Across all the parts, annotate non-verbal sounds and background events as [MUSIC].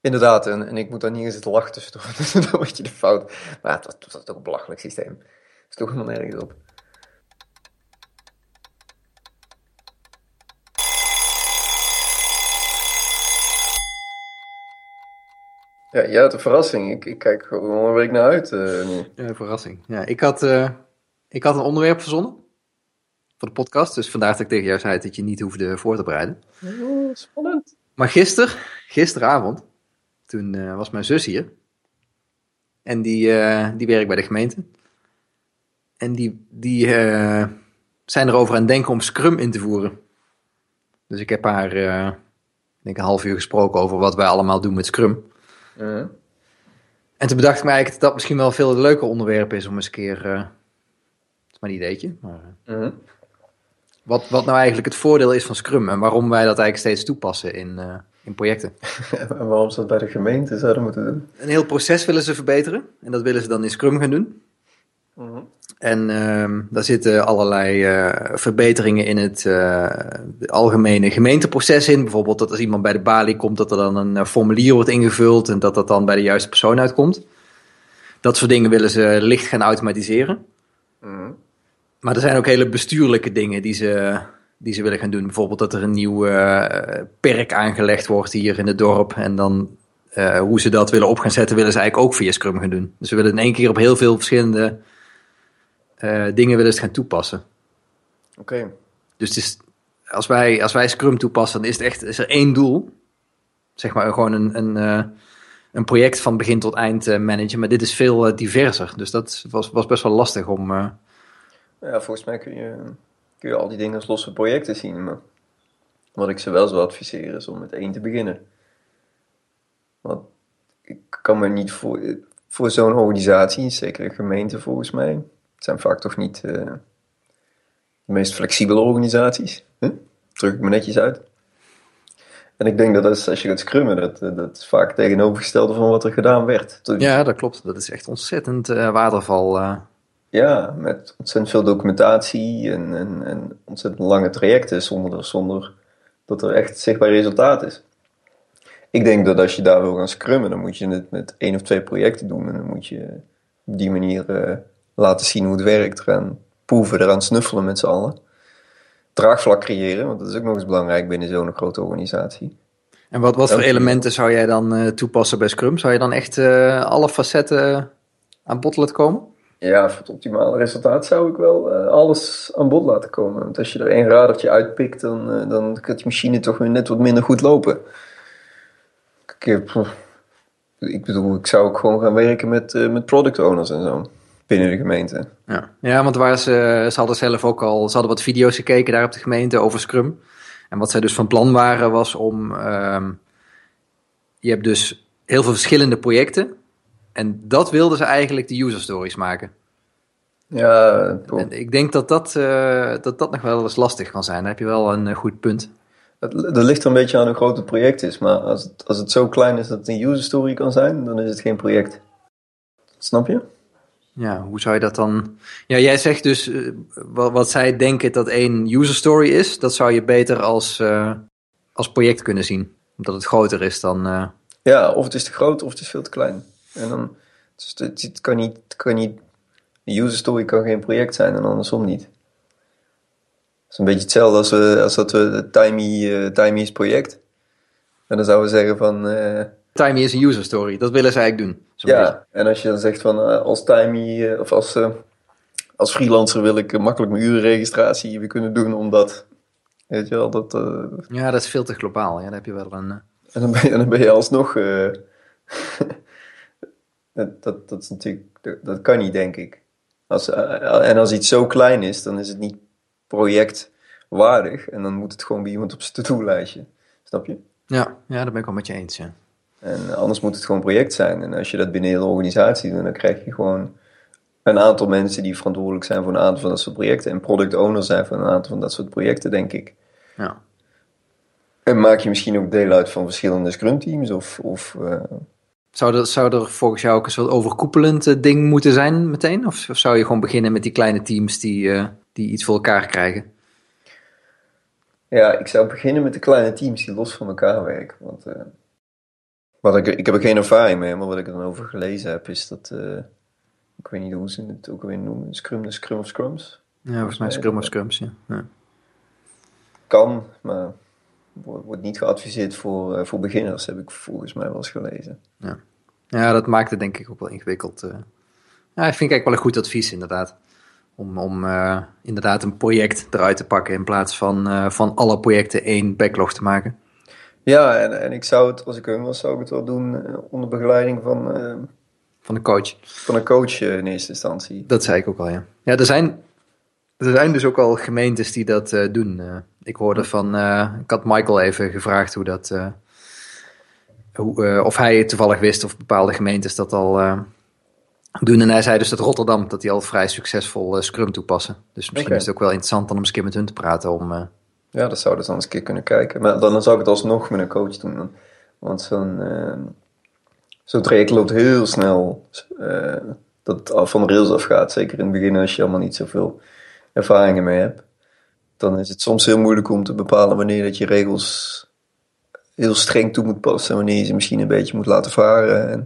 Inderdaad, en, ik moet daar niet eens zitten lachen tussendoor. Dus [LAUGHS] dan word je de fout. Maar het was, het was toch een belachelijk systeem. Het sloeg helemaal nergens op. Ja, ja, de verrassing. Ik, ik kijk gewoon een week naar uit uh, nu. Ja, verrassing. Ja, ik had, uh, ik had een onderwerp verzonnen voor de podcast. Dus vandaar dat ik tegen jou zei dat je niet hoefde voor te bereiden. Oh, spannend. Maar gisteren, gisteravond, toen uh, was mijn zus hier. En die, die werkt bij de gemeente. En die, die zijn erover aan het denken om Scrum in te voeren. Dus ik heb haar, ik denk een half uur gesproken over wat wij allemaal doen met Scrum. Uh-huh. En toen bedacht ik me eigenlijk dat dat misschien wel veel leuker onderwerp is om eens een keer. Uh, het is maar een ideetje. Maar, uh-huh. Wat, wat nou eigenlijk het voordeel is van Scrum en waarom wij dat eigenlijk steeds toepassen in, uh, in projecten. [LAUGHS] en waarom ze dat bij de gemeente zouden moeten doen? Een heel proces willen ze verbeteren en dat willen ze dan in Scrum gaan doen. Uh-huh. En uh, daar zitten allerlei uh, verbeteringen in het uh, algemene gemeenteproces in. Bijvoorbeeld dat als iemand bij de balie komt, dat er dan een formulier wordt ingevuld en dat dat dan bij de juiste persoon uitkomt. Dat soort dingen willen ze licht gaan automatiseren. Uh-huh. Maar er zijn ook hele bestuurlijke dingen die ze, die ze willen gaan doen. Bijvoorbeeld dat er een nieuw perk aangelegd wordt hier in het dorp. En dan hoe ze dat willen op gaan zetten, willen ze eigenlijk ook via Scrum gaan doen. Dus ze willen in één keer op heel veel verschillende uh, dingen willen gaan toepassen. Oké. Okay. Dus het is, als, wij, als wij Scrum toepassen, dan is, het echt, is er één doel. Zeg maar gewoon een, een, een project van begin tot eind managen. Maar dit is veel diverser. Dus dat was, was best wel lastig om. Ja, volgens mij kun je, kun je al die dingen als losse projecten zien. Maar wat ik ze wel zou adviseren is om met één te beginnen. Want ik kan me niet voor, voor zo'n organisatie, zeker een gemeente volgens mij, zijn vaak toch niet uh, de meest flexibele organisaties. Huh? Druk ik me netjes uit. En ik denk dat als, als je gaat scrummen, dat, dat is vaak tegenovergestelde van wat er gedaan werd. Ja, dat klopt. Dat is echt ontzettend uh, waterval. Ja, met ontzettend veel documentatie en, en, en ontzettend lange trajecten zonder, zonder dat er echt zichtbaar resultaat is. Ik denk dat als je daar wil gaan scrummen, dan moet je het met één of twee projecten doen. En dan moet je op die manier uh, laten zien hoe het werkt, eraan proeven, eraan snuffelen met z'n allen. Draagvlak creëren, want dat is ook nog eens belangrijk binnen zo'n grote organisatie. En wat, wat voor elementen zou jij dan uh, toepassen bij Scrum? Zou je dan echt uh, alle facetten aan bod laten komen? Ja, voor het optimale resultaat zou ik wel uh, alles aan bod laten komen. Want als je er één radertje uitpikt, dan, dan kan die machine toch weer net wat minder goed lopen. Ik, heb, ik bedoel, ik zou ook gewoon gaan werken met, met product owners en zo binnen de gemeente. Ja, ja want waar ze, ze hadden zelf ook al, ze hadden wat video's gekeken daar op de gemeente over Scrum. En wat zij dus van plan waren was om, um, je hebt dus heel veel verschillende projecten. En dat wilden ze eigenlijk de user stories maken. Ja, en ik denk dat dat, uh, dat dat nog wel eens lastig kan zijn. Daar heb je wel een uh, goed punt. Dat, dat ligt er een beetje aan hoe groot het project is. Maar als het, als het zo klein is dat het een user story kan zijn, dan is het geen project. Snap je? Ja, hoe zou je dat dan... Ja, jij zegt dus uh, wat, wat, zij denken dat één user story is, dat zou je beter als, als project kunnen zien. Omdat het groter is dan... Ja, of het is te groot of het is veel te klein. En dan, dus het, het, kan niet, het kan niet... Een user story kan geen project zijn en andersom niet. Het is een beetje hetzelfde als, we, als dat we Timey, Timey is project. En dan zouden we zeggen van Timey is een user story. Dat willen ze eigenlijk doen. Ja, beetje. en als je dan zegt van uh, als Timey uh, of als, uh, als freelancer wil ik makkelijk mijn urenregistratie weer kunnen doen omdat, weet je wel, dat... ja, dat is veel te globaal. Ja, dan heb je wel een... En, dan ben je, en dan ben je alsnog... [LAUGHS] dat, dat, dat is natuurlijk... Dat, dat, kan niet, denk ik. Als, en als iets zo klein is, dan is het niet projectwaardig en dan moet het gewoon bij iemand op zijn to-do-lijstje. Snap je? Ja, ja, daar ben ik wel met je eens, ja. En anders moet het gewoon een project zijn. En als je dat binnen een hele organisatie doet, dan krijg je gewoon een aantal mensen die verantwoordelijk zijn voor een aantal van dat soort projecten. En product owners zijn voor een aantal van dat soort projecten, denk ik. Ja. En maak je misschien ook deel uit van verschillende scrum teams of... of uh... zou, er, zou er volgens jou ook een soort overkoepelend ding moeten zijn meteen? Of, of, zou je gewoon beginnen met die kleine teams die, uh, die iets voor elkaar krijgen? Ja, ik zou beginnen met de kleine teams die los van elkaar werken. Want eh, wat ik, ik heb er geen ervaring mee, maar wat ik er dan over gelezen heb, is dat. eh, ik weet niet hoe ze het ook alweer noemen. Scrum, de Scrum of Scrums. Ja, volgens mij Scrum of Scrums, ja. ja. Kan, maar wordt niet geadviseerd voor, eh, voor beginners, heb ik volgens mij wel eens gelezen. Ja, dat maakt het denk ik ook wel ingewikkeld. eh. Ja, ik vind eigenlijk wel een goed advies inderdaad. Om, om eh, inderdaad een project eruit te pakken in plaats van, van alle projecten één backlog te maken. Ja, en, en ik zou het, als ik hem was, zou ik het wel doen onder begeleiding van, Van de coach. van een coach in eerste instantie. Dat zei ik ook al, ja. Ja, er zijn, er zijn dus ook al gemeentes die dat doen. Ik hoorde van, eh, ik had Michael even gevraagd hoe dat, eh, hoe, eh, of hij toevallig wist of bepaalde gemeentes dat al doen. En hij zei dus dat Rotterdam, dat die al vrij succesvol Scrum toepassen. Dus misschien is het ook wel interessant dan om eens een keer met hun te praten om... Ja, dat zou dus dan eens een keer kunnen kijken. Maar dan zou ik het alsnog met een coach doen. dan. Want zo'n eh, zo'n traject loopt heel snel dat het van de rails afgaat. Zeker in het begin als je allemaal niet zoveel ervaringen mee hebt. Dan is het soms heel moeilijk om te bepalen wanneer dat je regels heel streng toe moet passen. En wanneer je ze misschien een beetje moet laten varen. En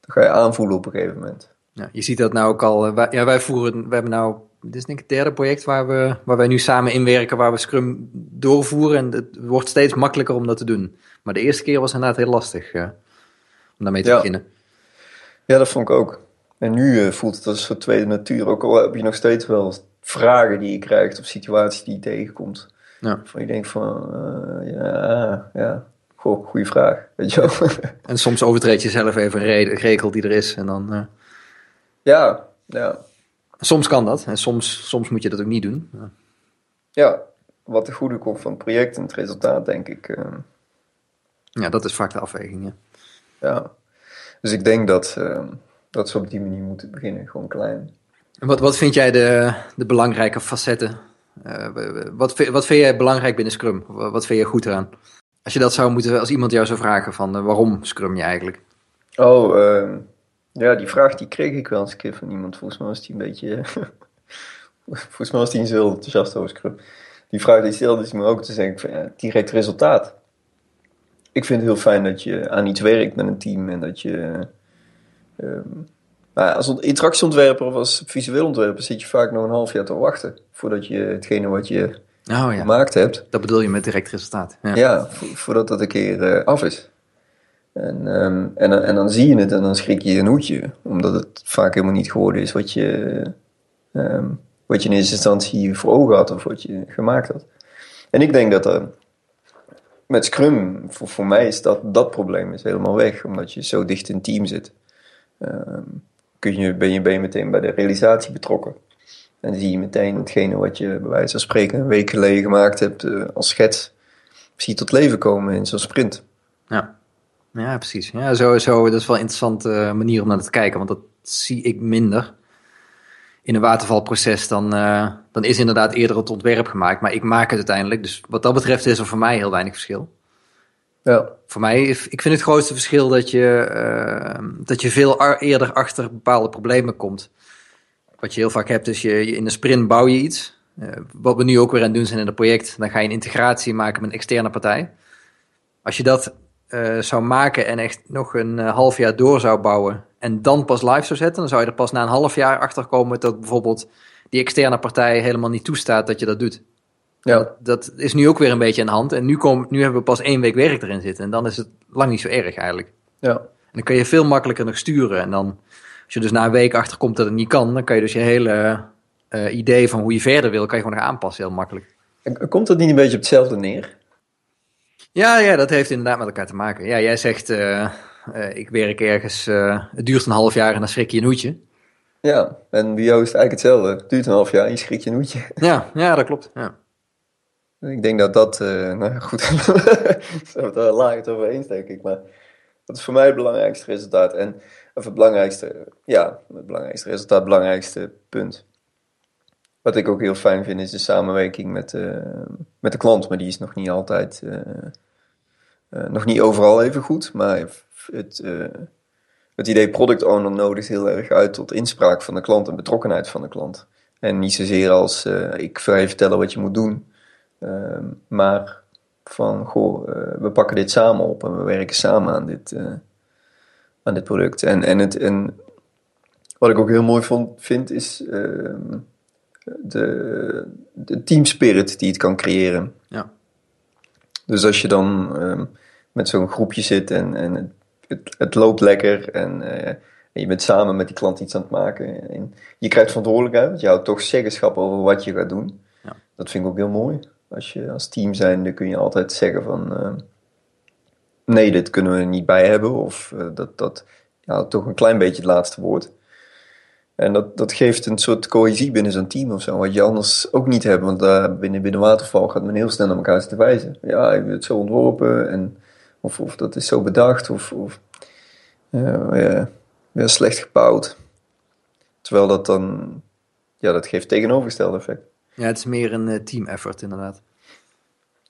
dan ga je aanvoelen op een gegeven moment. Ja, je ziet dat nou ook al. eh, wij, ja, wij voeren, we hebben nou, dit is denk ik het derde project waar, we, waar wij nu samen inwerken, waar we Scrum doorvoeren. En het wordt steeds makkelijker om dat te doen. Maar de eerste keer was inderdaad heel lastig eh, om daarmee te Ja. beginnen. Ja, dat vond ik ook. En nu eh, voelt het als een soort tweede natuur. Ook al heb je nog steeds wel vragen die je krijgt of situaties die je tegenkomt. Ja. Van je denkt van, eh, ja, ja, goh, goede vraag. Weet je wel? [LAUGHS] En soms overtreed je zelf even een re- regel die er is. En dan, eh, ja, ja, soms kan dat. En soms, soms moet je dat ook niet doen. Ja. ja. Wat de goede komt van het project en het resultaat, denk ik. eh, Ja, dat is vaak de afweging. Ja. ja. Dus ik denk dat, dat ze op die manier moeten beginnen. Gewoon klein. Wat, wat vind jij de, de belangrijke facetten? Eh, wat, wat vind jij belangrijk binnen Scrum? Wa- Wat vind je goed eraan? Als je dat zou moeten, als iemand jou zou vragen van eh, waarom Scrum je eigenlijk? Oh, ehm, ja, die vraag die kreeg ik wel eens een keer van iemand. Volgens mij was die een beetje... [LAUGHS] Volgens mij was die niet zo enthousiast over Scrum. Die vraag die stelde is me ook te zeggen van ja, direct resultaat. Ik vind het heel fijn dat je aan iets werkt met een team en dat je... ehm, nou ja, als ont- interactieontwerper of als visueel ontwerper zit je vaak nog een half jaar te wachten voordat je hetgene wat je Oh ja, gemaakt hebt, dat bedoel je met direct resultaat. Ja. ja, vo- voordat dat een keer eh, af is. En, ehm, en, dan- en dan zie je het en dan schrik je een hoedje. Omdat het vaak helemaal niet geworden is wat je, ehm, wat je in eerste instantie voor ogen had of wat je gemaakt had. En ik denk dat er met Scrum, voor, voor mij is dat, dat probleem is helemaal weg. Omdat je zo dicht in team zit. Ehm, kun je, ben, je, ben meteen bij de realisatie betrokken. En zie je meteen hetgene wat je bij wijze van spreken een week geleden gemaakt hebt eh, als schets zie tot leven komen in zo'n sprint. Ja. ja, precies. Ja, sowieso, dat is wel een interessante eh, manier om naar te kijken, want dat zie ik minder. In een watervalproces, dan, eh, dan is inderdaad eerder het ontwerp gemaakt, maar ik maak het uiteindelijk. Dus wat dat betreft is er voor mij heel weinig verschil. Ja, Voor mij, ik vind het grootste verschil dat je, eh, dat je veel eerder achter bepaalde problemen komt. Wat je heel vaak hebt, is je, in een sprint bouw je iets. Eh, wat we nu ook weer aan het doen zijn in het project, dan ga je een integratie maken met een externe partij. Als je dat eh, zou maken en echt nog een half jaar door zou bouwen en dan pas live zou zetten, dan zou je er pas na een half jaar achter komen dat bijvoorbeeld die externe partij helemaal niet toestaat dat je dat doet. Ja, Dat, dat is nu ook weer een beetje aan de hand. En nu, kom, nu hebben we pas één week werk erin zitten. En dan is het lang niet zo erg eigenlijk. ja, En dan kun je veel makkelijker nog sturen. En dan, als je dus na een week achterkomt dat het niet kan, dan kan je dus je hele eh, idee van hoe je verder wil, kan je gewoon nog aanpassen heel makkelijk. En Komt dat niet een beetje op hetzelfde neer? Ja, ja, dat heeft inderdaad met elkaar te maken. Ja, jij zegt, eh, eh, ik werk ergens, het duurt een half jaar en dan schrik je een hoedje. Ja, en bij jou is het eigenlijk hetzelfde. Het duurt een half jaar en je schrikt je een hoedje. Ja, ja dat klopt. Ja. Ik denk dat dat, eh, nou goed, [LAUGHS] er laag het over eens, denk ik. Maar dat is voor mij het belangrijkste resultaat. En, of het belangrijkste, ja, het belangrijkste resultaat, het belangrijkste punt. Wat ik ook heel fijn vind, is de samenwerking met, eh, met de klant. Maar die is nog niet altijd, eh, nog niet overal even goed. Maar het, het idee product owner nodigt heel erg uit tot inspraak van de klant en betrokkenheid van de klant. En niet zozeer als ik ga je vertellen wat je moet doen. Ehm, maar van, goh, eh, we pakken dit samen op en we werken samen aan dit, eh, aan dit product. En, en, het, en wat ik ook heel mooi vond, vind, is ehm, de, de team spirit die het kan creëren. Ja. Dus als je dan ehm, met zo'n groepje zit en, en het, het, het loopt lekker en, eh, en je bent samen met die klant iets aan het maken. En je krijgt verantwoordelijkheid, want je houdt toch zeggenschap over wat je gaat doen. Ja. Dat vind ik ook heel mooi. Als je als team zijnde kun je altijd zeggen van... eh, nee, dit kunnen we er niet bij hebben. Of eh, dat, dat ja, toch een klein beetje het laatste woord. En dat, dat geeft een soort cohesie binnen zo'n team of zo. Wat je anders ook niet hebt. Want daar binnen, binnen waterval gaat men heel snel naar elkaar zitten wijzen. Ja, ik heb het zo ontworpen. En, of, of dat is zo bedacht. Of, of eh, ja, weer slecht gebouwd. Terwijl dat dan... Ja, dat geeft tegenovergestelde effect. Ja, het is meer een eh, team effort inderdaad.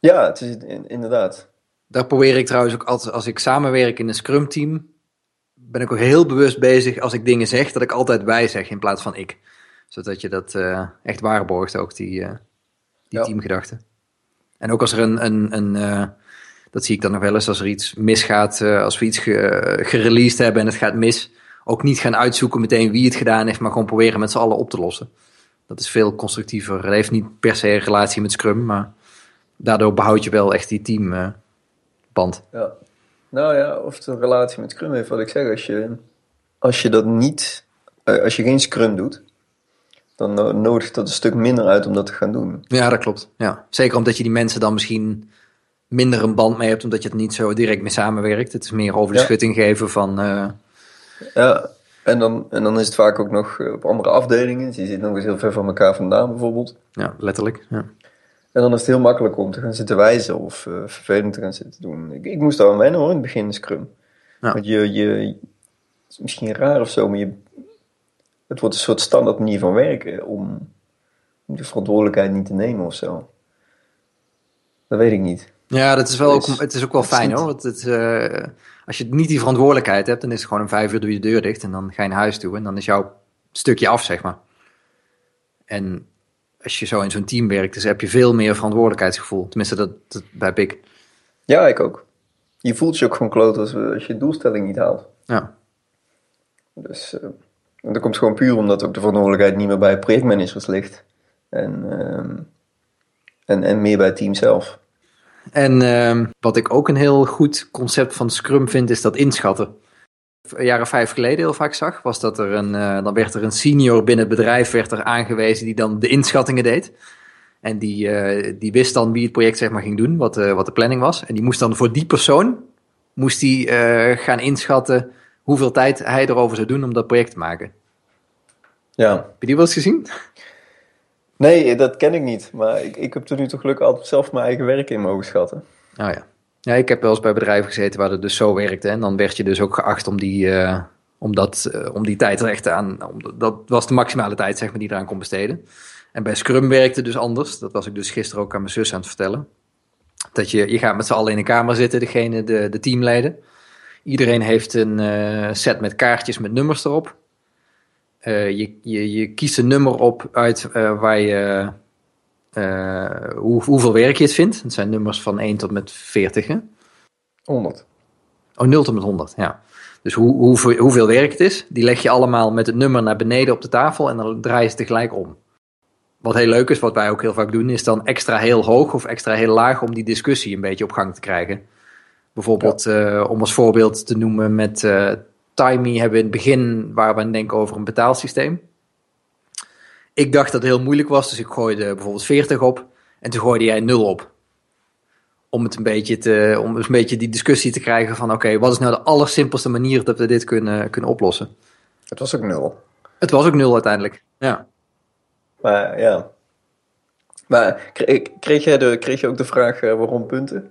Ja, het is in- inderdaad. Daar probeer ik trouwens ook altijd, als ik samenwerk in een scrum team, ben ik ook heel bewust bezig als ik dingen zeg, dat ik altijd wij zeg in plaats van ik. Zodat je dat eh, echt waarborgt, ook die, eh, die Ja. teamgedachte. En ook als er een, een, een dat zie ik dan nog wel eens, als er iets misgaat, als we iets ge, gereleased hebben en het gaat mis, ook niet gaan uitzoeken meteen wie het gedaan heeft, maar gewoon proberen met z'n allen op te lossen. Dat is veel constructiever. Het heeft niet per se een relatie met Scrum, maar daardoor behoud je wel echt die teamband. Ja. Nou ja, of het een relatie met Scrum heeft, wat ik zeg. Als je, als je dat niet, eh, als je geen Scrum doet, dan no- nodigt dat een stuk minder uit om dat te gaan doen. Ja, dat klopt. Ja. Zeker omdat je die mensen dan misschien minder een band mee hebt, omdat je het niet zo direct mee samenwerkt. Het is meer over de Ja. schutting geven van. eh, Ja, en dan, en dan is het vaak ook nog eh, op andere afdelingen. Dus je zit nog eens heel ver van elkaar vandaan bijvoorbeeld. ja, letterlijk. Ja. En dan is het heel makkelijk om te gaan zitten wijzen of eh, vervelend te gaan zitten doen. Ik, ik moest daar aan wennen hoor, in het begin Scrum. Ja. Want je, je, het is misschien raar of zo, maar je, het wordt een soort standaard manier van werken om, om de verantwoordelijkheid niet te nemen of zo. Dat weet ik niet. Ja, dat is wel ook, Dus, het is ook wel fijn hoor. Want het, eh, als je niet die verantwoordelijkheid hebt, dan is het gewoon om vijf uur doe je de deur dicht en dan ga je naar huis toe en dan is jouw stukje af, zeg maar. En als je zo in zo'n team werkt, dus heb je veel meer verantwoordelijkheidsgevoel. Tenminste, dat, dat heb ik. Ja, ik ook. Je voelt je ook gewoon kloot als, als je doelstelling niet haalt. Ja. Dus en dat komt gewoon puur omdat ook de verantwoordelijkheid niet meer bij projectmanagers ligt. En, ehm, en, en meer bij het team zelf. En ehm, wat ik ook een heel goed concept van Scrum vind, is dat inschatten. Een jaar of vijf geleden heel vaak zag, was dat er een, eh, dan werd er een senior binnen het bedrijf werd er aangewezen die dan de inschattingen deed. En die, eh, die wist dan wie het project zeg maar ging doen, wat, de wat de planning was. En die moest dan voor die persoon, moest die eh, gaan inschatten hoeveel tijd hij erover zou doen om dat project te maken. Ja. Heb je die wel eens gezien? Nee, dat ken ik niet. Maar ik, ik heb tot nu toe gelukkig altijd zelf mijn eigen werk in mogen schatten. Oh ja. Ja, ik heb wel eens bij bedrijven gezeten waar het dus zo werkte. En dan werd je dus ook geacht om die, eh, om dat, eh, om die tijd er echt aan... Om, dat was de maximale tijd zeg maar, die eraan kon besteden. En bij Scrum werkte dus anders. Dat was ik dus gisteren ook aan mijn zus aan het vertellen. Dat je, je gaat met z'n allen in een kamer zitten, degene, de, de teamleden. Iedereen heeft een eh, set met kaartjes met nummers erop. Eh, je, je, je kiest een nummer op uit eh, waar je eh, hoe, hoeveel werk je het vindt. Het zijn nummers van 1 tot met 40. Hè? 100. Oh, 0 tot met 100, ja. Dus hoe, hoeveel, hoeveel werk het is, die leg je allemaal met het nummer naar beneden op de tafel en dan draai je ze tegelijk om. Wat heel leuk is, wat wij ook heel vaak doen, is dan extra heel hoog of extra heel laag om die discussie een beetje op gang te krijgen. Bijvoorbeeld, om als voorbeeld te noemen met Timey hebben we in het begin, waar we aan denken over een betaalsysteem. Ik dacht dat het heel moeilijk was, dus ik gooide bijvoorbeeld 40 op en toen gooide jij 0 op om het een beetje te, om een beetje die discussie te krijgen van oké, wat is nou de allersimpelste manier dat we dit kunnen, kunnen oplossen? Het was ook nul. Het was ook nul uiteindelijk. Ja. Maar ja. Maar kreeg, kreeg, jij de, kreeg je ook de vraag eh, waarom punten?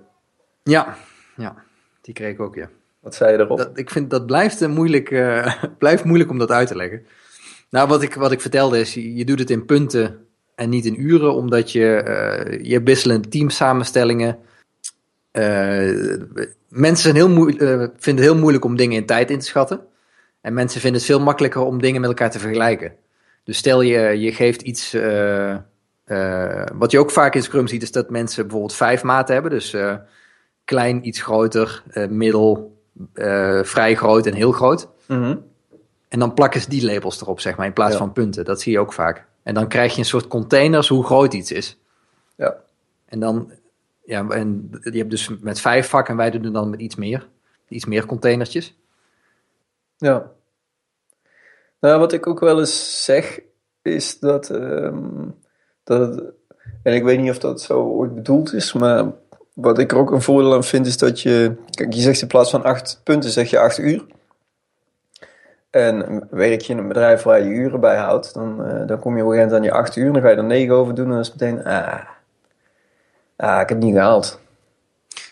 Ja, ja, die kreeg ik ook, ja. Wat zei je erop? Dat, ik vind dat blijft, een moeilijk, eh, [LAUGHS] blijft moeilijk om dat uit te leggen. Nou, wat ik, wat ik vertelde is, je, doet het in punten en niet in uren, omdat je, eh, je hebt wisselende teamsamenstellingen. Eh, mensen heel vinden het heel moeilijk om dingen in tijd in te schatten. En mensen vinden het veel makkelijker om dingen met elkaar te vergelijken. Dus stel je, je geeft iets, wat je ook vaak in Scrum ziet, is dat mensen bijvoorbeeld vijf maten hebben. Dus klein, iets groter, middel, eh, vrij groot en heel groot. Mhm. En dan plakken ze die labels erop, zeg maar, in plaats Ja. van punten. Dat zie je ook vaak. En dan krijg je een soort containers hoe groot iets is. Ja. En dan, ja, en je hebt dus met vijf vakken en wij doen het dan met iets meer. Iets meer containertjes. Ja. Nou, wat ik ook wel eens zeg, is dat, ehm, dat het- en ik weet niet of dat zo ooit bedoeld is, maar wat ik er ook een voordeel aan vind, is dat je, kijk, je zegt in plaats van acht punten, zeg je acht uur. En werk je in een bedrijf waar je uren bij houdt, dan, eh, dan kom je op een gegeven moment aan je acht uur, dan ga je er negen over doen en dan is het meteen, ah, ah, ik heb het niet gehaald.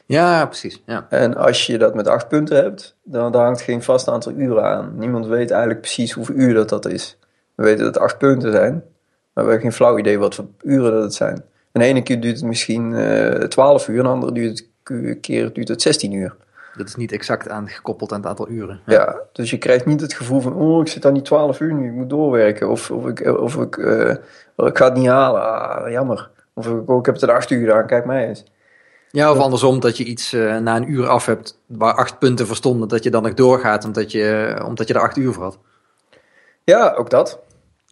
Ja, precies. Ja. En als je dat met acht punten hebt, dan daar hangt geen vast aantal uren aan. Niemand weet eigenlijk precies hoeveel uur dat, dat is. We weten dat het acht punten zijn, maar we hebben geen flauw idee wat voor uren dat het zijn. En de ene keer duurt het misschien eh 12 uur, en de andere duurt het, keer duurt het 16 uur. Dat is niet exact aan, gekoppeld aan het aantal uren. Ja. dus je krijgt niet het gevoel van, oh, ik zit aan die 12 uur nu, ik moet doorwerken. Of, of ik, of ik, eh, ik ga het niet halen, ah, jammer. Of ik, oh, ik heb het in acht uur gedaan, kijk mij eens. Ja, of andersom, dat je iets eh, na een uur af hebt waar acht punten voor stonden, dat je dan nog doorgaat omdat je, omdat je er acht uur voor had. Ja, ook dat.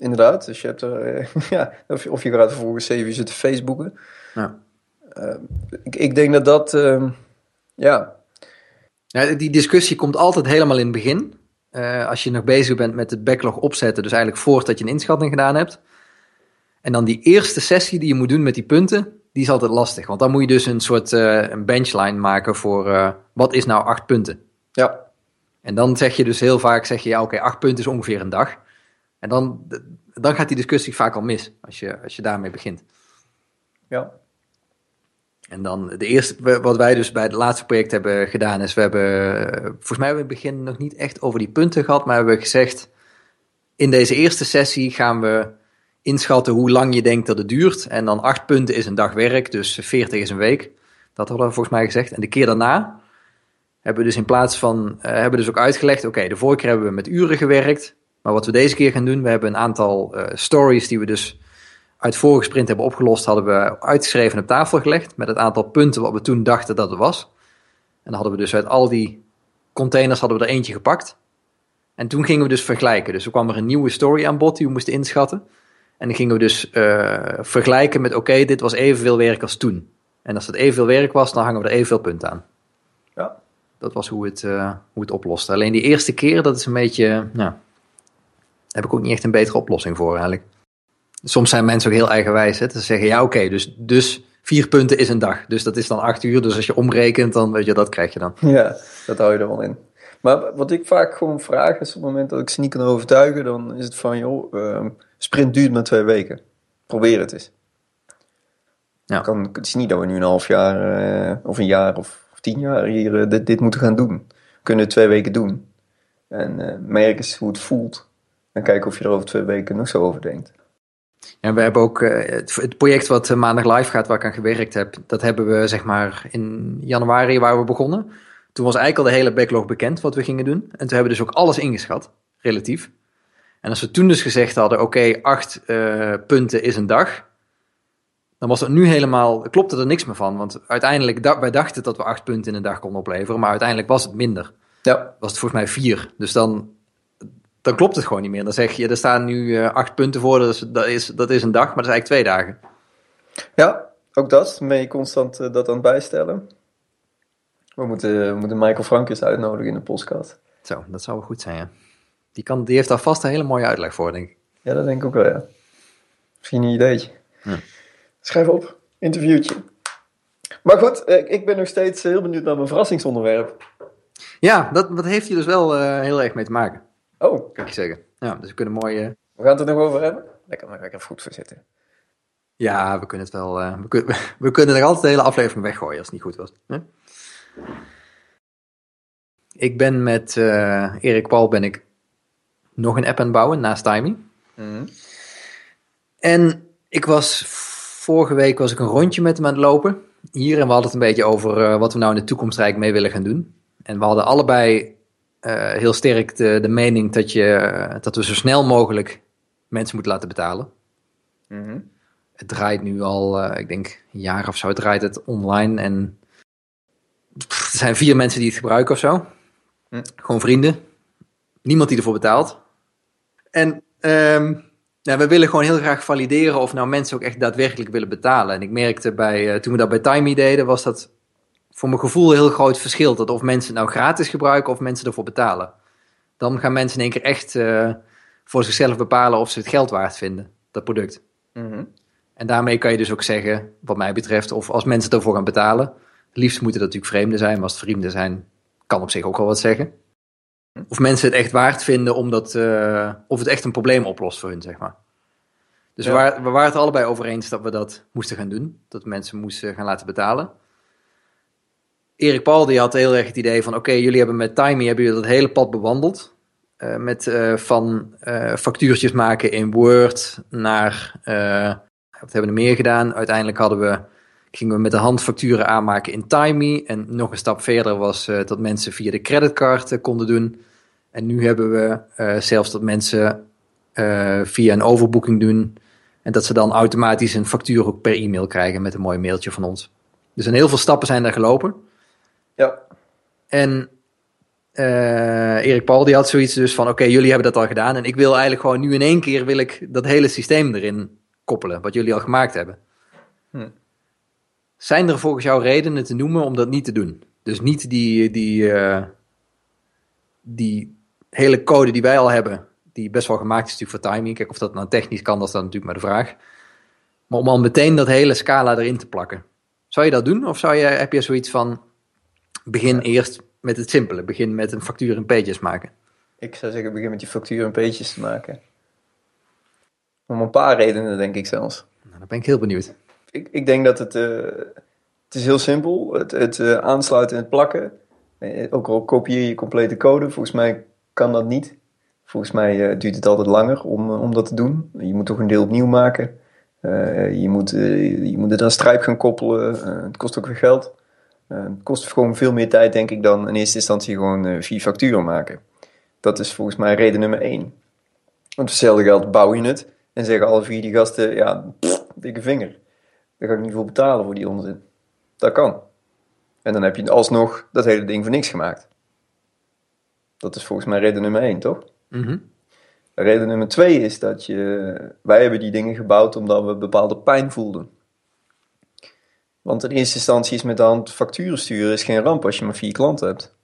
Inderdaad. Dus je hebt er, eh, [LAUGHS] ja, of, je- of je gaat vervolgens zeven uur zitten Facebooken. Ja. Eh, ik, ik denk dat dat, ehm, ja, Ja, die discussie komt altijd helemaal in het begin. Eh, als je nog bezig bent met het backlog opzetten, dus eigenlijk voordat je een inschatting gedaan hebt. En dan die eerste sessie die je moet doen met die punten, die is altijd lastig. Want dan moet je dus een soort een benchline maken voor wat is nou acht punten. ja, En dan zeg je dus heel vaak, zeg je ja oké, acht punten is ongeveer een dag. En dan, dan gaat die discussie vaak al mis, als je, als je daarmee begint. ja, En dan de eerste, wat wij dus bij het laatste project hebben gedaan, is we hebben, eh, volgens mij hebben we in het begin nog niet echt over die punten gehad, maar hebben we gezegd, in deze eerste sessie gaan we inschatten hoe lang je denkt dat het duurt. En dan acht punten is een dag werk, dus 40 is een week. Dat hadden we volgens mij gezegd. En de keer daarna hebben we dus in plaats van, eh, hebben we dus ook uitgelegd, oké, de vorige keer hebben we met uren gewerkt. Maar wat we deze keer gaan doen, we hebben een aantal eh, stories die we dus uit vorige sprint hebben opgelost, hadden we uitgeschreven op tafel gelegd met het aantal punten wat we toen dachten dat het was. En dan hadden we dus uit al die containers hadden we er eentje gepakt. En toen gingen we dus vergelijken. Dus er kwam er een nieuwe story aan bod die we moesten inschatten. En dan gingen we dus eh, vergelijken met oké, dit was evenveel werk als toen. En als het evenveel werk was, dan hangen we er evenveel punten aan. ja. Dat was hoe het, eh, hoe het oploste. Alleen die eerste keer, dat is een beetje, nou, heb ik ook niet echt een betere oplossing voor eigenlijk. Soms zijn mensen ook heel eigenwijs. Hè? Ze zeggen, ja oké, dus, dus vier punten is een dag. Dus dat is dan acht uur. Dus als je omrekent, dan weet je, dat krijg je dan. ja, dat hou je er wel in. Maar wat ik vaak gewoon vraag is op het moment dat ik ze niet kan overtuigen, dan is het van, joh, ehm, sprint duurt maar twee weken. Probeer het eens. Ja. Kan, het is niet dat we nu een half jaar eh, of een jaar of, of tien jaar hier eh, dit, dit moeten gaan doen. We kunnen het twee weken doen. En eh, merk eens hoe het voelt. En kijken of je er over twee weken nog zo over denkt. En we hebben ook eh, het, het project wat eh, maandag live gaat, waar ik aan gewerkt heb, dat hebben we zeg maar in januari waar we begonnen. Toen was eigenlijk al de hele backlog bekend wat we gingen doen. En toen hebben we dus ook alles ingeschat, relatief. En als we toen dus gezegd hadden, oké, acht eh, punten is een dag. Dan was dat nu helemaal, klopte er niks meer van. Want uiteindelijk, da wij dachten dat we acht punten in een dag konden opleveren. Maar uiteindelijk was het minder. Ja, Was het volgens mij vier. Dus dan, dan klopt het gewoon niet meer. Dan zeg je, er staan nu eh, acht punten voor. Dat is, dat, is, dat is een dag, maar dat is eigenlijk twee dagen. ja ook dat. Ben je constant eh, dat aan het bijstellen. We moeten, we moeten Michael Frankes uitnodigen in de podcast. Zo, dat zou wel goed zijn, ja. Die, kan, die heeft daar vast een hele mooie uitleg voor, denk ik. Ja, dat denk ik ook wel, ja. Misschien een ideetje. Schrijf op. Interviewtje. Maar goed, ik ben nog steeds heel benieuwd naar mijn verrassingsonderwerp. Ja, dat, dat heeft hier dus wel eh, heel erg mee te maken, Oh, kan ik zeggen. Ja, dus we kunnen mooi... eh, we gaan het er nog over hebben? Lekker, ga ik even goed voor zitten. ja, we kunnen het wel... eh, we, kun- [LAUGHS] we kunnen er altijd de hele aflevering weggooien als het niet goed was. hè? Ik ben met eh, Erik Paul ben ik nog een app aan het bouwen naast Timey. Mhm. En ik was vorige week was ik een rondje met hem aan het lopen. Hier en we hadden het een beetje over wat we nou in de toekomst eigenlijk mee willen gaan doen. En we hadden allebei heel sterk de, de mening dat, je, dat we zo snel mogelijk mensen moeten laten betalen. Mhm. het draait nu al, eh, ik denk een jaar of zo, draait het online. En pff, er zijn vier mensen die het gebruiken of zo. Hm. Gewoon vrienden. Niemand die ervoor betaalt. En ehm, nou, we willen gewoon heel graag valideren of nou mensen ook echt daadwerkelijk willen betalen. En ik merkte bij, eh, toen we dat bij Timey deden, was dat voor mijn gevoel heel groot verschil. Dat of mensen het nou gratis gebruiken of mensen ervoor betalen. Dan gaan mensen in één keer echt eh, voor zichzelf bepalen of ze het geld waard vinden, dat product. Mhm. En daarmee kan je dus ook zeggen, wat mij betreft, of als mensen ervoor gaan betalen. Liefst moeten dat natuurlijk vreemden zijn, maar als het vrienden zijn, kan op zich ook wel wat zeggen. Of mensen het echt waard vinden omdat, eh, of het echt een probleem oplost voor hun, zeg maar. Dus Ja. we, waren, we waren het allebei over eens dat we dat moesten gaan doen. Dat mensen moesten gaan laten betalen. Erik Paul die had heel erg het idee van, oké, jullie hebben met Timey hebben jullie dat hele pad bewandeld. Eh, met eh, van eh, factuurtjes maken in Word naar, wat hebben we er meer gedaan? Uiteindelijk hadden we, gingen we met de hand facturen aanmaken in Timey. En nog een stap verder was dat mensen via de creditcard konden doen. En nu hebben we zelfs dat mensen via een overboeking doen. En dat ze dan automatisch een factuur ook per e-mail krijgen met een mooi mailtje van ons. Dus een heel veel stappen zijn daar gelopen. Ja, En eh, Erik Paul die had zoiets dus van, oké, jullie hebben dat al gedaan. En ik wil eigenlijk gewoon nu in één keer wil ik dat hele systeem erin koppelen, wat jullie al gemaakt hebben. Hm. Zijn er volgens jou redenen te noemen om dat niet te doen? Dus niet die, die, eh, die hele code die wij al hebben, die best wel gemaakt is natuurlijk voor timing. Kijk, of dat nou technisch kan, dat is dan natuurlijk maar de vraag. Maar om al meteen dat hele scala erin te plakken. Zou je dat doen? Of zou je, heb je zoiets van, begin eerst met het simpele. Begin met een factuur in pages maken. ik zou zeggen, begin met die factuur en peetjes te maken. Om een paar redenen, denk ik zelfs. Nou, dan ben ik heel benieuwd. Ik, ik denk dat het, eh, het is heel simpel. Het, het eh, aansluiten en het plakken. Eh, ook al kopieer je complete code, volgens mij kan dat niet. Volgens mij duurt het altijd langer om, om dat te doen. Je moet toch een deel opnieuw maken. Je, moet, je moet het aan Stripe gaan koppelen. Het kost ook weer geld. Eh, het kost gewoon veel meer tijd, denk ik, dan in eerste instantie gewoon eh, vier facturen maken. Dat is volgens mij reden nummer één. Want hetzelfde geld bouw je het en zeggen alle vier die gasten, ja, pff, dikke vinger. Daar ga ik niet voor betalen voor die onzin. Dat kan. En dan heb je alsnog dat hele ding voor niks gemaakt. Dat is volgens mij reden nummer één, toch? Mhm. Reden nummer twee is dat je, wij hebben die dingen gebouwd omdat we bepaalde pijn voelden. Want in eerste instantie is met de hand facturen sturen is geen ramp als je maar vier klanten hebt.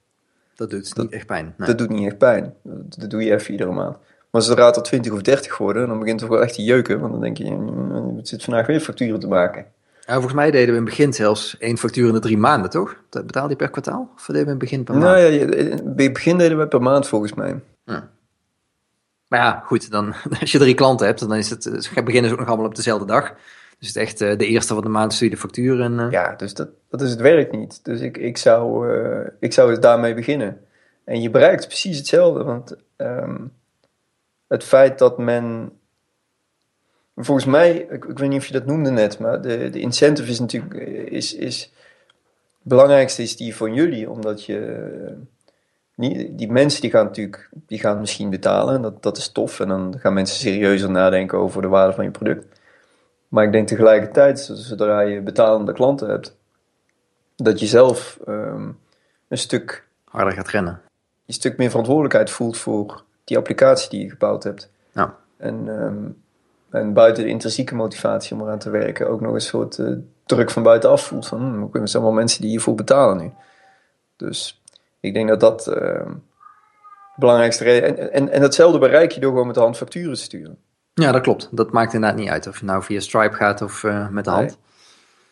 Dat doet niet echt pijn. Nee. Dat doet niet echt pijn. Dat, dat doe je even iedere maand. Maar zodra het er 20 of 30 worden, dan begint het wel echt te jeuken. Want dan denk je, "Mm, je zit vandaag weer facturen te maken. Ja, volgens mij deden we in het begin zelfs één factuur in de drie maanden, toch? Dat betaalde je per kwartaal? Of deden we in het begin per maand? Nou ja, in het begin deden we per maand volgens mij. Maar ja, goed, dan, [LAUGHS] als je drie klanten hebt, dan is het, beginnen ze ook nog allemaal op dezelfde dag. Dus het echt eh, de eerste van de maand stuur je de factuur en... eh, Ja, dus dat, dat is het werk niet. Dus ik, ik, zou, eh, ik zou dus daarmee beginnen. En je bereikt precies hetzelfde. Want ehm, het feit dat men. Volgens mij, ik, ik weet niet of je dat noemde net, maar de, de incentive is natuurlijk. Is, is, het belangrijkste is die van jullie, omdat je. niet, die mensen die gaan natuurlijk die gaan misschien betalen. en Dat, dat is tof. En dan gaan mensen serieuzer nadenken over de waarde van je product. Maar ik denk tegelijkertijd, zodra je betalende klanten hebt, dat je zelf ehm, een, stuk, harder gaat rennen. een stuk meer verantwoordelijkheid voelt voor die applicatie die je gebouwd hebt. Ja. En, ehm, en buiten de intrinsieke motivatie om eraan te werken, ook nog een soort eh, druk van buitenaf voelt. Van, hmm, zijn wel mensen die hiervoor betalen nu. Dus ik denk dat dat ehm, de belangrijkste reden En, en, en datzelfde bereik je door gewoon met de hand facturen te sturen. Ja, dat klopt. Dat maakt inderdaad niet uit of je nou via Stripe gaat of eh, met de hand. Nee.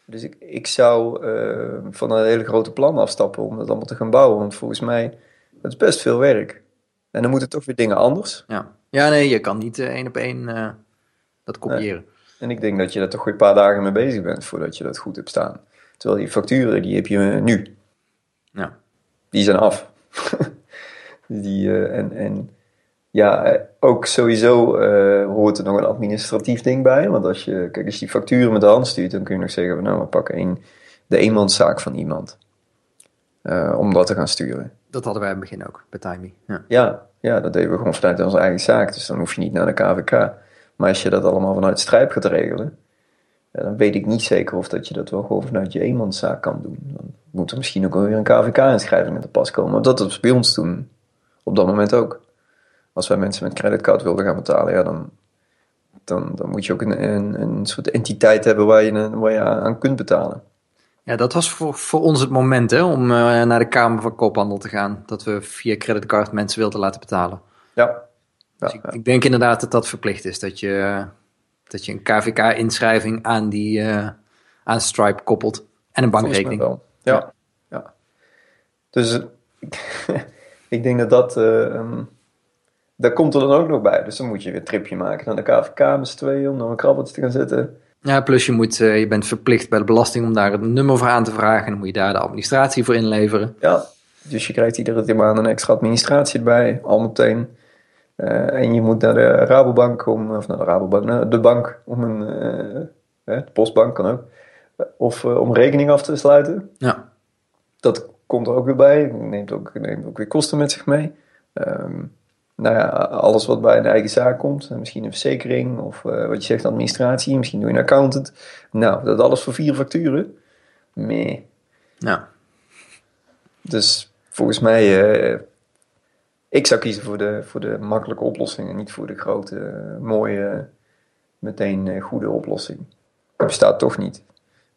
Dus ik, ik zou eh, van een hele grote plan afstappen om dat allemaal te gaan bouwen. Want volgens mij, dat is best veel werk. En dan moeten toch weer dingen anders. Ja. ja, nee, je kan niet eh, één op één dat kopiëren. En ik denk dat je daar toch weer een paar dagen mee bezig bent voordat je dat goed hebt staan. Terwijl die facturen, die heb je nu. Ja. Die zijn af. [LAUGHS] die, en, en ja, eh, ook sowieso eh, hoort er nog een administratief ding bij. Want als je, kijk, als je die facturen met de hand stuurt, dan kun je nog zeggen, nou, we pakken een, de eenmanszaak van iemand. eh, om dat te gaan sturen. Dat hadden wij in het begin ook, bij Timey. Ja. Ja, ja, dat deden we gewoon vanuit onze eigen zaak. Dus dan hoef je niet naar de KVK. Maar als je dat allemaal vanuit Strijp gaat regelen, ja, dan weet ik niet zeker of dat je dat wel gewoon vanuit je eenmanszaak kan doen. Dan moet er misschien ook wel weer een KVK-inschrijving aan te pas komen. Want dat was bij ons toen op dat moment ook. Als wij mensen met creditcard wilden gaan betalen, ja, dan, dan, dan moet je ook een, een, een soort entiteit hebben waar je, waar je aan kunt betalen. Ja, dat was voor, voor ons het moment hè, om uh, naar de Kamer van Koophandel te gaan. Dat we via creditcard mensen wilden laten betalen. Ja. Dus ja, ik, ik denk inderdaad dat dat verplicht is. Dat je, dat je een KVK-inschrijving aan die uh, aan Stripe koppelt. En een bankrekening. Wel. Ja. ja. ja. Dus [LAUGHS] ik denk dat dat... Uh, um, dat komt er dan ook nog bij. Dus dan moet je weer een tripje maken naar de KVK met z'n tweeën om dan een krabbeltje te gaan zetten. Ja, plus je, moet, uh, je bent verplicht bij de belasting om daar een nummer voor aan te vragen. En dan moet je daar de administratie voor inleveren. Ja, dus je krijgt iedere maand een extra administratie erbij, al meteen. Uh, en je moet naar de Rabobank, om, of naar de Rabobank, naar de bank, om een, uh, de postbank kan ook, of om rekening af te sluiten. Ja. Dat komt er ook weer bij, neemt ook, neemt ook weer kosten met zich mee. Um, nou ja, alles wat bij een eigen zaak komt. Misschien een verzekering of uh, wat je zegt, administratie. Misschien doe je een accountant. Nou, dat alles voor vier facturen. Nee. Ja. Dus volgens mij, uh, ik zou kiezen voor de, voor de makkelijke oplossing en niet voor de grote, mooie, meteen goede oplossing. Dat bestaat toch niet.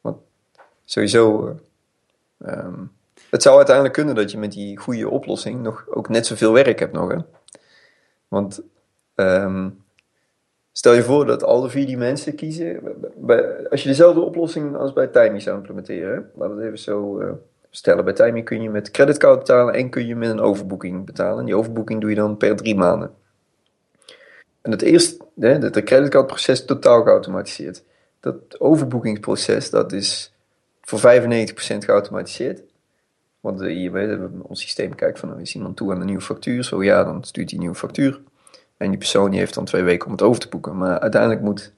Want sowieso, uh, um, het zou uiteindelijk kunnen dat je met die goede oplossing nog ook net zoveel werk hebt nog. Hè? Want um, stel je voor dat alle vier die mensen kiezen. Bij, als je dezelfde oplossing als bij Timey zou implementeren. Laten we het even zo uh, stellen. Bij Timey kun je met creditcard betalen en kun je met een overboeking betalen. En die overboeking doe je dan per drie maanden. En het eerste, hè, het creditcardproces totaal geautomatiseerd. Dat overboekingsproces, dat is voor 95% geautomatiseerd. Want hier, ons systeem kijkt van, is iemand toe aan een nieuwe factuur? Zo ja, dan stuurt hij een nieuwe factuur. En die persoon die heeft dan twee weken om het over te boeken. Maar uiteindelijk moet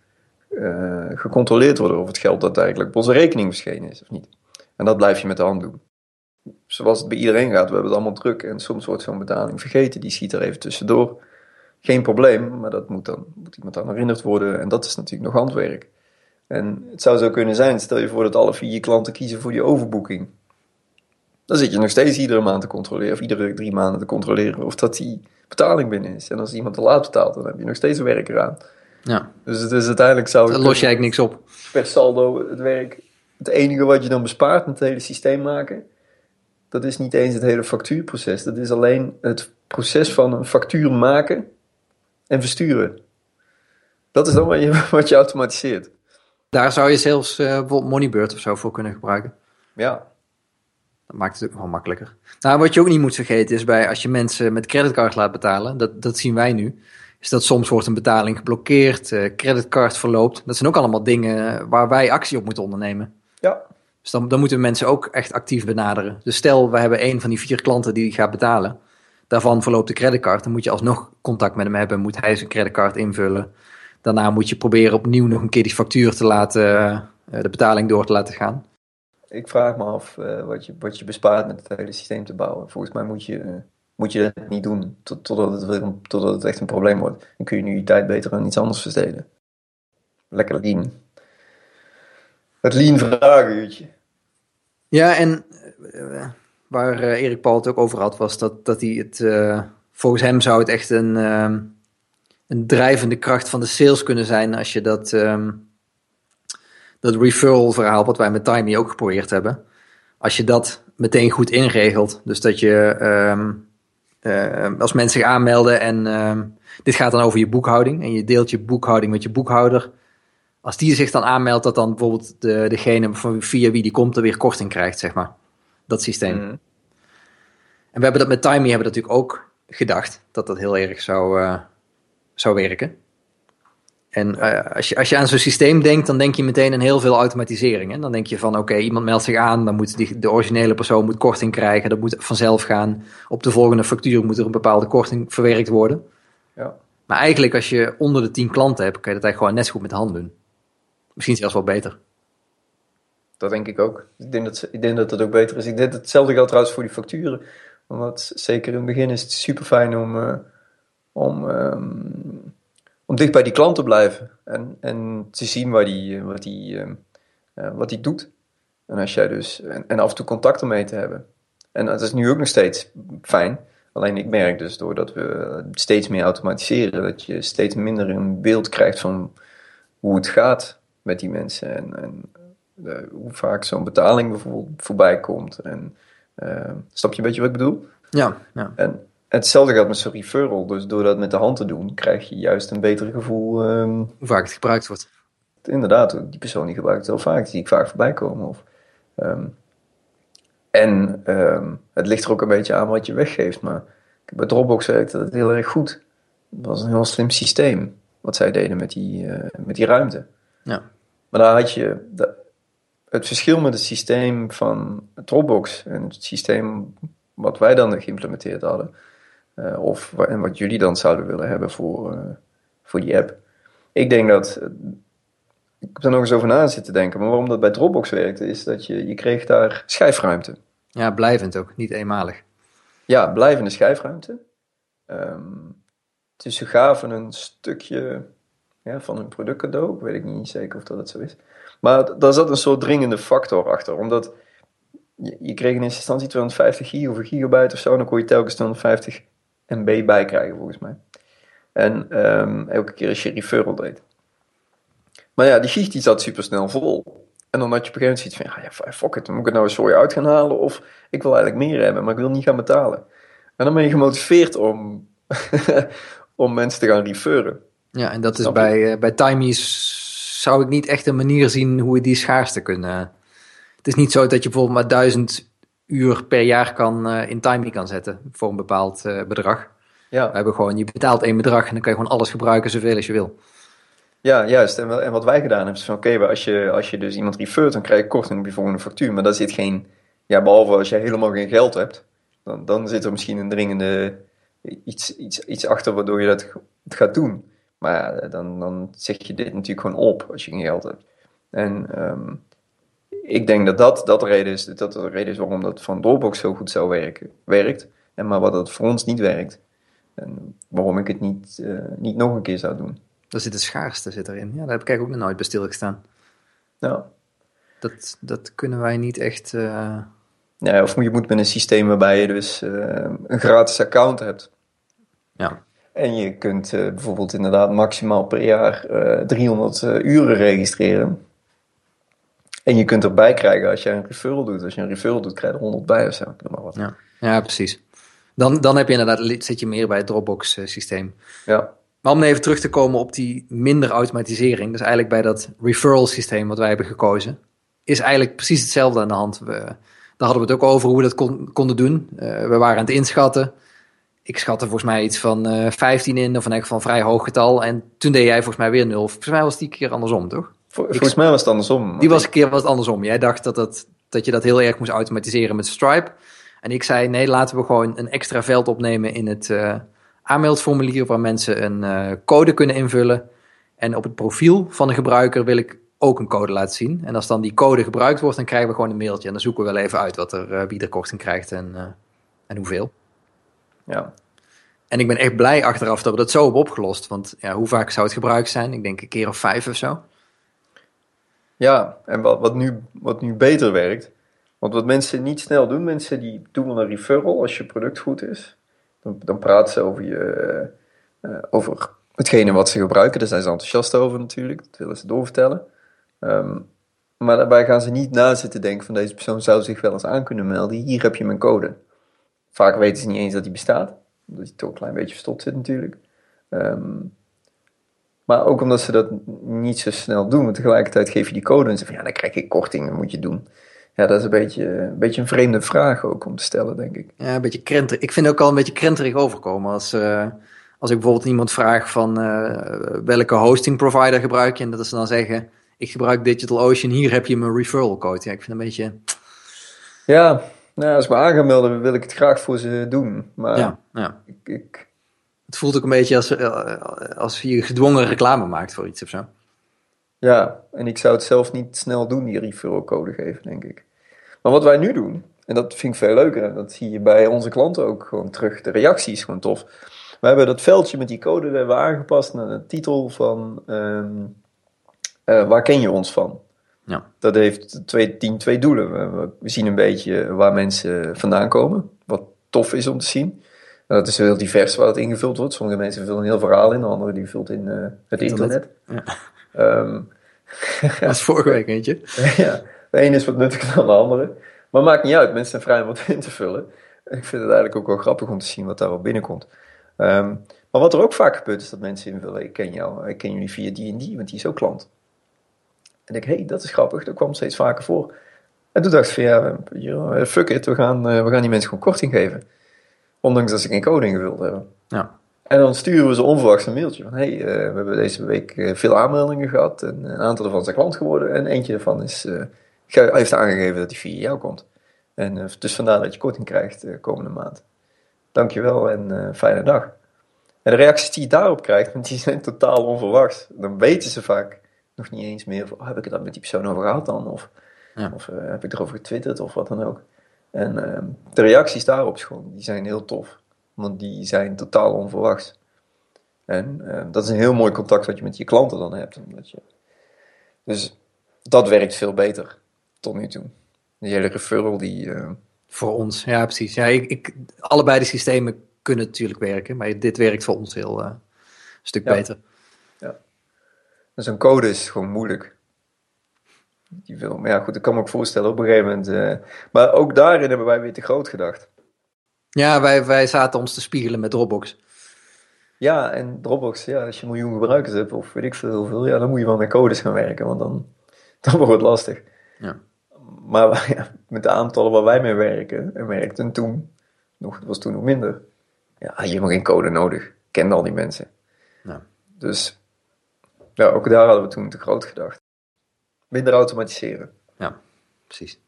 uh, gecontroleerd worden of het geld daadwerkelijk op onze rekening verschenen is of niet. En dat blijf je met de hand doen. Zoals het bij iedereen gaat, we hebben het allemaal druk en soms wordt zo'n betaling vergeten, die schiet er even tussendoor. Geen probleem, maar dat moet dan moet iemand aan herinnerd worden en dat is natuurlijk nog handwerk. En het zou zo kunnen zijn, stel je voor dat alle vier je klanten kiezen voor die overboeking. Dan zit je nog steeds iedere maand te controleren, of iedere drie maanden te controleren of dat die betaling binnen is. En als iemand te laat betaalt, dan heb je nog steeds werk eraan. Ja. Dus het is uiteindelijk zou Dan los je eigenlijk niks op. Per saldo het werk. Het enige wat je dan bespaart met het hele systeem maken, dat is niet eens het hele factuurproces. Dat is alleen het proces van een factuur maken en versturen. Dat is dan wat je, [LAUGHS] wat je automatiseert. Daar zou je zelfs uh, bijvoorbeeld Moneybird of zo voor kunnen gebruiken. Ja, dat maakt het ook wel makkelijker. Nou, wat je ook niet moet vergeten is bij als je mensen met creditcard laat betalen, dat, dat zien wij nu, is dat soms wordt een betaling geblokkeerd, uh, creditcard verloopt. Dat zijn ook allemaal dingen waar wij actie op moeten ondernemen. Ja. Dus dan, dan moeten we mensen ook echt actief benaderen. Dus stel, we hebben een van die vier klanten die gaat betalen. Daarvan verloopt de creditcard. Dan moet je alsnog contact met hem hebben. Moet hij zijn creditcard invullen. Daarna moet je proberen opnieuw nog een keer die factuur te laten, uh, de betaling door te laten gaan ik vraag me af uh, wat, je, wat je bespaart met het hele systeem te bouwen. Volgens mij moet je, moet je dat niet doen tot, totdat, het echt een probleem wordt. Dan kun je nu je tijd beter aan iets anders versteden. Lekker lean. Het lean vraaguurtje. Ja, en uh, waar Erik Paul het ook over had, was dat, dat hij het, volgens hem zou het echt een, een drijvende kracht van de sales kunnen zijn als je dat... Um, dat referral verhaal wat wij met Timey ook geprobeerd hebben. Als je dat meteen goed inregelt. Dus dat je um, uh, als mensen zich aanmelden en um, dit gaat dan over je boekhouding. En je deelt je boekhouding met je boekhouder. Als die zich dan aanmeldt, dat dan bijvoorbeeld de, degene via wie die komt er weer korting krijgt, zeg maar. Dat systeem. Mm. En we hebben dat met Timey hebben we natuurlijk ook gedacht. Dat dat heel erg zou, uh, zou werken. En uh, als, je, als je aan zo'n systeem denkt, dan denk je meteen aan heel veel automatisering. Hè? Dan denk je van, oké, okay, iemand meldt zich aan, dan moet die, de originele persoon moet korting krijgen, dat moet vanzelf gaan. Op de volgende factuur moet er een bepaalde korting verwerkt worden. Ja. Maar eigenlijk, als je onder de 10 klanten hebt, kan je dat eigenlijk gewoon net zo goed met de hand doen. Misschien zelfs wel beter. Dat denk ik ook. Ik denk dat, ik denk dat het ook beter is. Ik denk dat hetzelfde geldt trouwens voor die facturen. Want zeker in het begin is het super fijn om, uh, om um, om dicht bij die klant te blijven en, en te zien waar die, wat, die, ehm, eh, wat die doet. En, als jij dus, en, en af en toe contact ermee te hebben. En dat is nu ook nog steeds fijn. Alleen ik merk dus doordat we steeds meer automatiseren, dat je steeds minder een beeld krijgt van hoe het gaat met die mensen. En, en eh, hoe vaak zo'n betaling bijvoorbeeld voorbij komt. En, uh, snap je een beetje wat ik bedoel? Ja, ja. En hetzelfde gaat met zo'n referral. Dus door dat met de hand te doen, krijg je juist een beter gevoel. ehm, Hoe vaak het gebruikt wordt. inderdaad, die persoon die gebruikt het heel vaak, die zie ik vaak voorbij komen. Of, ehm, en ehm, het ligt er ook een beetje aan wat je weggeeft. Maar bij Dropbox werkte dat heel erg goed. Het was een heel slim systeem wat zij deden met die, eh, met die ruimte. Ja. Maar daar had je het verschil met het systeem van Dropbox en het systeem wat wij dan geïmplementeerd hadden. Eh, of en wat jullie dan zouden willen hebben voor, eh, voor die app. Ik denk dat. eh, Ik heb er nog eens over na zitten denken. Maar waarom dat bij Dropbox werkte, is dat je, je kreeg daar schijfruimte. Ja, blijvend ook. Niet eenmalig. Ja, blijvende schijfruimte. Ehm, dus ze gaven een stukje ja, van hun product cadeau. Ik weet niet zeker of dat het zo is. Maar daar zat een soort dringende factor achter. Omdat je, je kreeg in eerste instantie 250 gig of een gigabyte of zo. En dan kon je telkens 250 MB bij krijgen volgens mij. En ehm, elke keer als je referral deed. Maar ja, die gig die zat super snel vol. En dan had je op een gegeven moment zoiets van, ja, fuck it, moet ik het nou eens voor je uit gaan halen. Of ik wil eigenlijk meer hebben, maar ik wil niet gaan betalen. En dan ben je gemotiveerd om, [LAUGHS] om mensen te gaan referen. Ja, en dat is Snap bij, eh, bij Timies zou ik niet echt een manier zien hoe we die schaarste kunnen. Het is niet zo dat je bijvoorbeeld maar duizend uur per jaar kan, eh, in Timey kan zetten voor een bepaald eh, bedrag. We Ja, hebben gewoon, je betaalt één bedrag en dan kan je gewoon alles gebruiken zoveel als je wil. ja juist. En, en wat wij gedaan hebben is van, oké, maar als, je, als je dus iemand refert, dan krijg je korting op je volgende factuur. Maar daar zit geen, ja, behalve als je helemaal geen geld hebt, dan, dan zit er misschien een dringende iets, iets, iets achter waardoor je dat gaat doen. Maar ja, dan, dan zeg je dit natuurlijk gewoon op als je geen geld hebt. En ehm, ik denk dat dat, dat de reden is, dat de reden is waarom dat van Dropbox zo goed zou werken, werkt. En maar wat het voor ons niet werkt. En waarom ik het niet, eh, niet nog een keer zou doen. Daar zit de schaarste zit erin. Ja, daar heb ik eigenlijk ook nog nooit bij stilgestaan. Nou, Dat, dat kunnen wij niet echt... eh, ja, of je moet met een systeem waarbij je dus eh, een gratis account hebt. ja. En je kunt bijvoorbeeld inderdaad maximaal per jaar eh 300 eh, uren registreren. En je kunt erbij krijgen als je een referral doet. Als je een referral doet, krijg je er 100 bij of zo. Maar wat. Ja, ja precies. Dan, dan heb je inderdaad, zit je meer bij het Dropbox eh, systeem. Ja, Maar om even terug te komen op die minder automatisering, dus eigenlijk bij dat referral systeem wat wij hebben gekozen, is eigenlijk precies hetzelfde aan de hand. We, daar hadden we het ook over hoe we dat kon- konden doen. Eh, we waren aan het inschatten. Ik schatte volgens mij iets van eh 15 in, of in elk geval een vrij hoog getal. En toen deed jij volgens mij weer nul. Volgens mij was die keer andersom, toch? Vol- volgens mij was het andersom. Die was een keer was het andersom. Jij dacht dat, dat, dat je dat heel erg moest automatiseren met Stripe. En ik zei, nee, laten we gewoon een extra veld opnemen in het eh, aanmeldformulier... waar mensen een eh, code kunnen invullen. En op het profiel van de gebruiker wil ik ook een code laten zien. En als dan die code gebruikt wordt, dan krijgen we gewoon een mailtje. En dan zoeken we wel even uit wat er, eh, wie er korting krijgt en, en hoeveel. Ja. En ik ben echt blij achteraf dat we dat zo hebben opgelost. Want ja, hoe vaak zou het gebruikt zijn? Ik denk een keer of vijf of zo. Ja, en wat, wat, nu, wat nu beter werkt. Want wat mensen niet snel doen, mensen die doen wel een referral als je product goed is. Dan, dan praten ze over, je, eh, over hetgene wat ze gebruiken. Daar zijn ze enthousiast over natuurlijk. Dat willen ze doorvertellen. Ehm, maar daarbij gaan ze niet na zitten denken van deze persoon zou zich wel eens aan kunnen melden. Hier heb je mijn code. Vaak weten ze niet eens dat die bestaat. Omdat die toch een klein beetje verstopt zit natuurlijk. Ehm, maar ook omdat ze dat niet zo snel doen. Maar tegelijkertijd geef je die code en ze van ja, dan krijg ik korting, dat moet je doen. Ja, dat is een beetje, een beetje een vreemde vraag ook om te stellen, denk ik. Ja, een beetje krenterig. Ik vind het ook al een beetje krenterig overkomen. Als, eh, als ik bijvoorbeeld iemand vraag van eh, welke hosting provider gebruik je. En dat ze dan zeggen, ik gebruik DigitalOcean, hier heb je mijn referral code. Ja, ik vind het een beetje... Ja, nou, als ik me aan ga melden, wil ik het graag voor ze doen. Maar ja, ja. ik, ik, Het voelt ook een beetje als, eh, als je gedwongen reclame maakt voor iets of zo. ja, en ik zou het zelf niet snel doen, die referral code geven, denk ik. Maar wat wij nu doen, en dat vind ik veel leuker, en dat zie je bij onze klanten ook gewoon terug. De reactie is gewoon tof. We hebben dat veldje met die code hebben we aangepast naar de titel van ehm, eh, waar ken je ons van? Ja. Dat heeft twee, dient twee doelen. We zien een beetje waar mensen vandaan komen, wat tof is om te zien. En dat is heel divers waar het ingevuld wordt. Sommige mensen vullen een heel verhaal in, anderen die vult in eh, het internet. Internet. Ehm, [LAUGHS] Dat is vorige week eentje. [LAUGHS] ja, de ene is wat nuttiger dan de andere. Maar maakt niet uit, mensen zijn vrij om wat [LAUGHS] in te vullen. Ik vind het eigenlijk ook wel grappig om te zien wat daar wel binnenkomt. Ehm, maar wat er ook vaak gebeurt is dat mensen invullen, ik ken jou, ik ken jullie via die en die, want die is ook klant. En ik denk, hé, hey, dat is grappig, dat kwam steeds vaker voor. En toen dacht ik van, ja, fuck it, we gaan, eh, we gaan die mensen gewoon korting geven. Ondanks dat ze geen code ingevuld hebben. Ja. En dan sturen we ze onverwachts een mailtje van, hey, eh, we hebben deze week eh, veel aanmeldingen gehad en een aantal ervan zijn klant geworden en eentje daarvan is, eh, heeft aangegeven dat hij via jou komt. En dus vandaar dat je korting krijgt komende maand. Dankjewel en fijne dag. En de reacties die je daarop krijgt, want die zijn totaal onverwachts. Dan weten ze vaak nog niet eens meer van, oh, heb ik het daar met die persoon over gehad dan? Of, Ja. of heb ik erover getwitterd of wat dan ook. En ehm, de reacties daarop die zijn heel tof. Want die zijn totaal onverwachts. En eh, dat is een heel mooi contact wat je met je klanten dan hebt. Omdat je... Dus dat werkt veel beter tot nu toe. Die hele referral die... eh, Voor ons, ja precies. Ja, ik, ik, allebei de systemen kunnen natuurlijk werken, maar dit werkt voor ons heel eh, een stuk Ja. beter. Dus code is gewoon moeilijk. Die wil, maar ja, goed, ik kan me ook voorstellen op een gegeven moment. eh, maar ook daarin hebben wij weer te groot gedacht. Ja, wij, wij zaten ons te spiegelen met Dropbox. Ja, en Dropbox, ja, als je een miljoen gebruikers hebt, of weet ik veel hoeveel, ja, dan moet je wel met codes gaan werken, want dan, [LAUGHS] dan wordt het lastig. Ja. Maar wij- [LAUGHS] ja, met de aantallen waar wij mee werken, en werkten toen, nog, het was toen nog minder, ja, had je helemaal geen code nodig. Ik kende al die mensen. Ja. Dus ja, ook daar hadden we toen te groot gedacht. Minder automatiseren. Precies.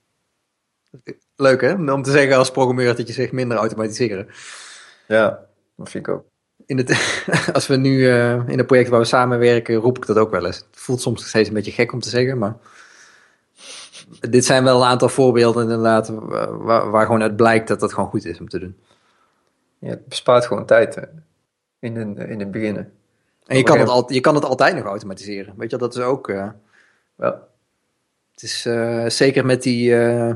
Leuk hè, om te zeggen als programmeur dat je zegt minder automatiseren. Ja, dat vind ik ook. In het, [LAUGHS] als we nu eh, in een project waar we samenwerken, roep ik dat ook wel eens. Het voelt soms nog steeds een beetje gek om te zeggen, maar dit zijn wel een aantal voorbeelden inderdaad wa- waar, waar gewoon uit blijkt dat dat gewoon goed is om te doen. Ja, het bespaart gewoon tijd hè, in, een, in het beginnen. En je kan, het al, je kan het altijd nog automatiseren. Weet je, dat is ook. eh, Ja, het is eh, zeker met, die, eh,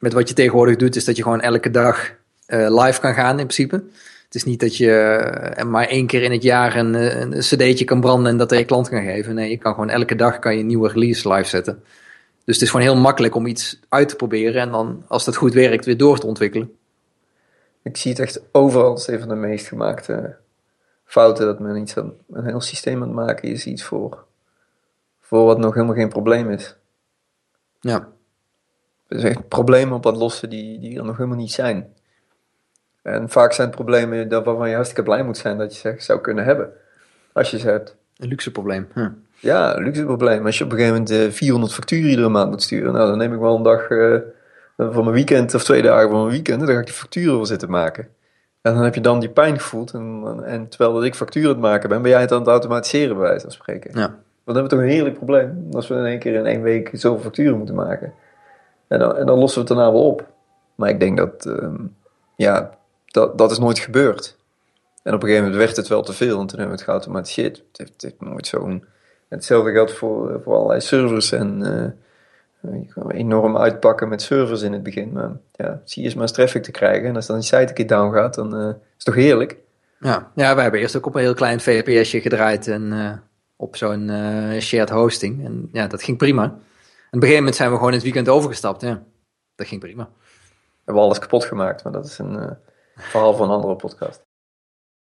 met wat je tegenwoordig doet, is dat je gewoon elke dag eh, live kan gaan in principe. Het is niet dat je maar één keer in het jaar een, een cd'tje kan branden en dat aan je klant kan geven. Nee, je kan gewoon elke dag kan je een nieuwe release live zetten. Dus het is gewoon heel makkelijk om iets uit te proberen en dan, als dat goed werkt, weer door te ontwikkelen. ik zie het echt overal als een van de meest gemaakte fouten dat men iets aan, een heel systeem aan het maken is iets voor, voor wat nog helemaal geen probleem is. Ja, Dus echt problemen op het lossen die, die er nog helemaal niet zijn. En vaak zijn het problemen dat waarvan je hartstikke blij moet zijn dat je ze zou kunnen hebben. Als je ze hebt. een luxe probleem. Hm. Ja, een luxe probleem. Als je op een gegeven moment eh, 400 facturen iedere maand moet sturen, nou dan neem ik wel een dag eh, van mijn weekend of twee dagen van mijn weekend, en dan ga ik die facturen wel zitten maken. En dan heb je dan die pijn gevoeld. En, en terwijl dat ik facturen aan het maken ben, ben jij het aan het automatiseren bij wijze van spreken. Ja. Dan hebben we toch een heerlijk probleem. Als we in één keer in één week zoveel facturen moeten maken. En dan, en dan lossen we het daarna wel op. Maar ik denk dat, ehm, ja, dat, dat is nooit gebeurd. En op een gegeven moment werd het wel te veel. En toen hebben we het geautomatiseerd. Het heeft, het heeft nooit zo'n... Hetzelfde geldt voor, eh, voor allerlei servers. En eh, je kan enorm uitpakken met servers in het begin. Maar ja, zie je eens maar eens traffic te krijgen. En als dan die site een keer down gaat, dan eh, is het toch heerlijk. Ja, ja, wij hebben eerst ook op een heel klein VPSje gedraaid en op zo'n eh, shared hosting. En ja, dat ging prima. En op een gegeven moment zijn we gewoon in het weekend overgestapt. Ja, dat ging prima. We hebben alles kapot gemaakt. Maar dat is een eh, verhaal van een andere podcast.